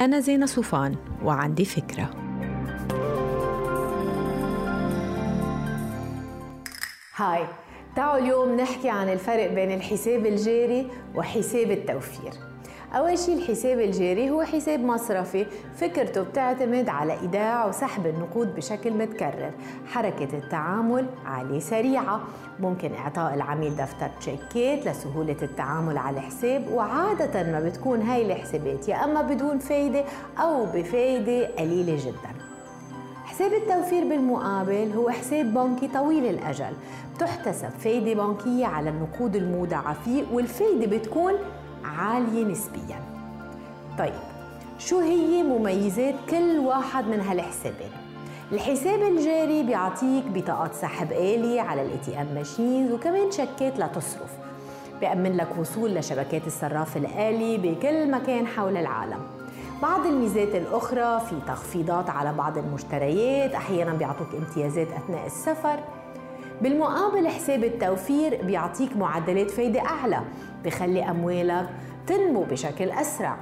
أنا زينة صوفان وعندي فكرة. هاي تعالوا اليوم نحكي عن الفرق بين الحساب الجاري وحساب التوفير. أول شيء الحساب الجاري هو حساب مصرفي. فكرته بتعتمد على إيداع وسحب النقود بشكل متكرر. حركة التعامل عليه سريعة. ممكن إعطاء العميل دفتر تشيكات لسهولة التعامل على الحساب. وعادة ما بتكون هاي الحسابات يا أما بدون فايدة أو بفايدة قليلة جداً. حساب التوفير بالمقابل هو حساب بنكي طويل الأجل. بتحتسب فايدة بنكية على النقود المودعة فيه والفايدة بتكون عالية نسبيا. طيب شو هي مميزات كل واحد من هالحسابين؟ الحساب الجاري بيعطيك بطاقات سحب آلي على ال ATM machines وكمان شيكات لتصرف بيأمن لك وصول لشبكات الصراف الآلي بكل مكان حول العالم. بعض الميزات الأخرى في تخفيضات على بعض المشتريات أحيانا بيعطوك امتيازات أثناء السفر. بالمقابل حساب التوفير بيعطيك معدلات فايدة أعلى بخلي أموالك تنمو بشكل أسرع.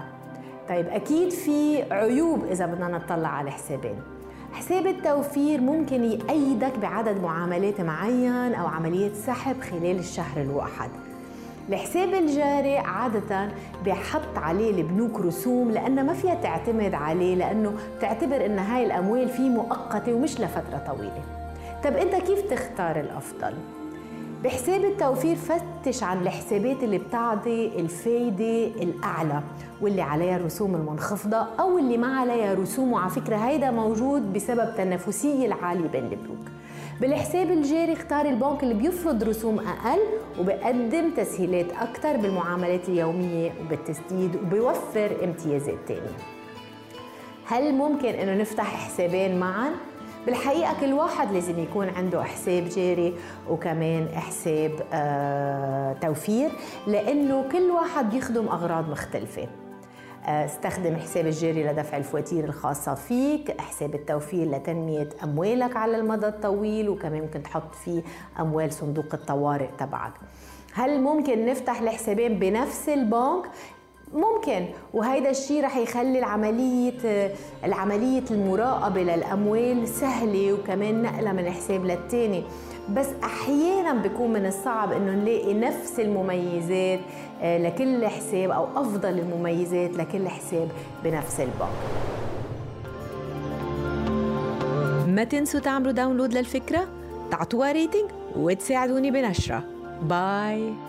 طيب أكيد في عيوب إذا بدنا نطلع على الحسابين حساب التوفير ممكن يأيدك بعدد معاملات معين أو عملية سحب خلال الشهر الواحد. الحساب الجاري عادة بحط عليه البنوك رسوم لأنها ما فيها تعتمد عليه لأنه بتعتبر إن هاي الأموال فيه مؤقتة ومش لفترة طويلة. طب أنت كيف تختار الأفضل؟ بحساب التوفير فتش عن الحسابات اللي بتعطي الفايدة الأعلى واللي عليها الرسوم المنخفضة أو اللي ما عليها رسوم وعلى فكرة هيدا موجود بسبب التنافسية العالية بين البنوك بالحساب الجاري اختار البنك اللي بيفرض رسوم أقل وبقدم تسهيلات أكثر بالمعاملات اليومية وبالتسديد وبيوفر امتيازات تانية هل ممكن إنه نفتح حسابين معا؟ بالحقيقة كل واحد لازم يكون عنده حساب جاري وكمان حساب آه توفير لأنه كل واحد بيخدم أغراض مختلفة. آه، استخدم حساب الجاري لدفع الفواتير الخاصة فيك حساب التوفير لتنمية أموالك على المدى الطويل وكمان ممكن تحط فيه أموال صندوق الطوارئ تبعك. هل ممكن نفتح الحسابين بنفس البنك؟ ممكن. وهيدا الشيء رح يخلي العملية العملية المراقبة للأموال سهلة وكمان نقلها من حساب للتاني. بس أحيانا بيكون من الصعب إنه نلاقي نفس المميزات آه، لكل حساب أو أفضل المميزات لكل حساب بنفس البنك. ما تنسوا تعملوا download للفكرة؟ تعطوها rating وتساعدوني بنشرة. bye.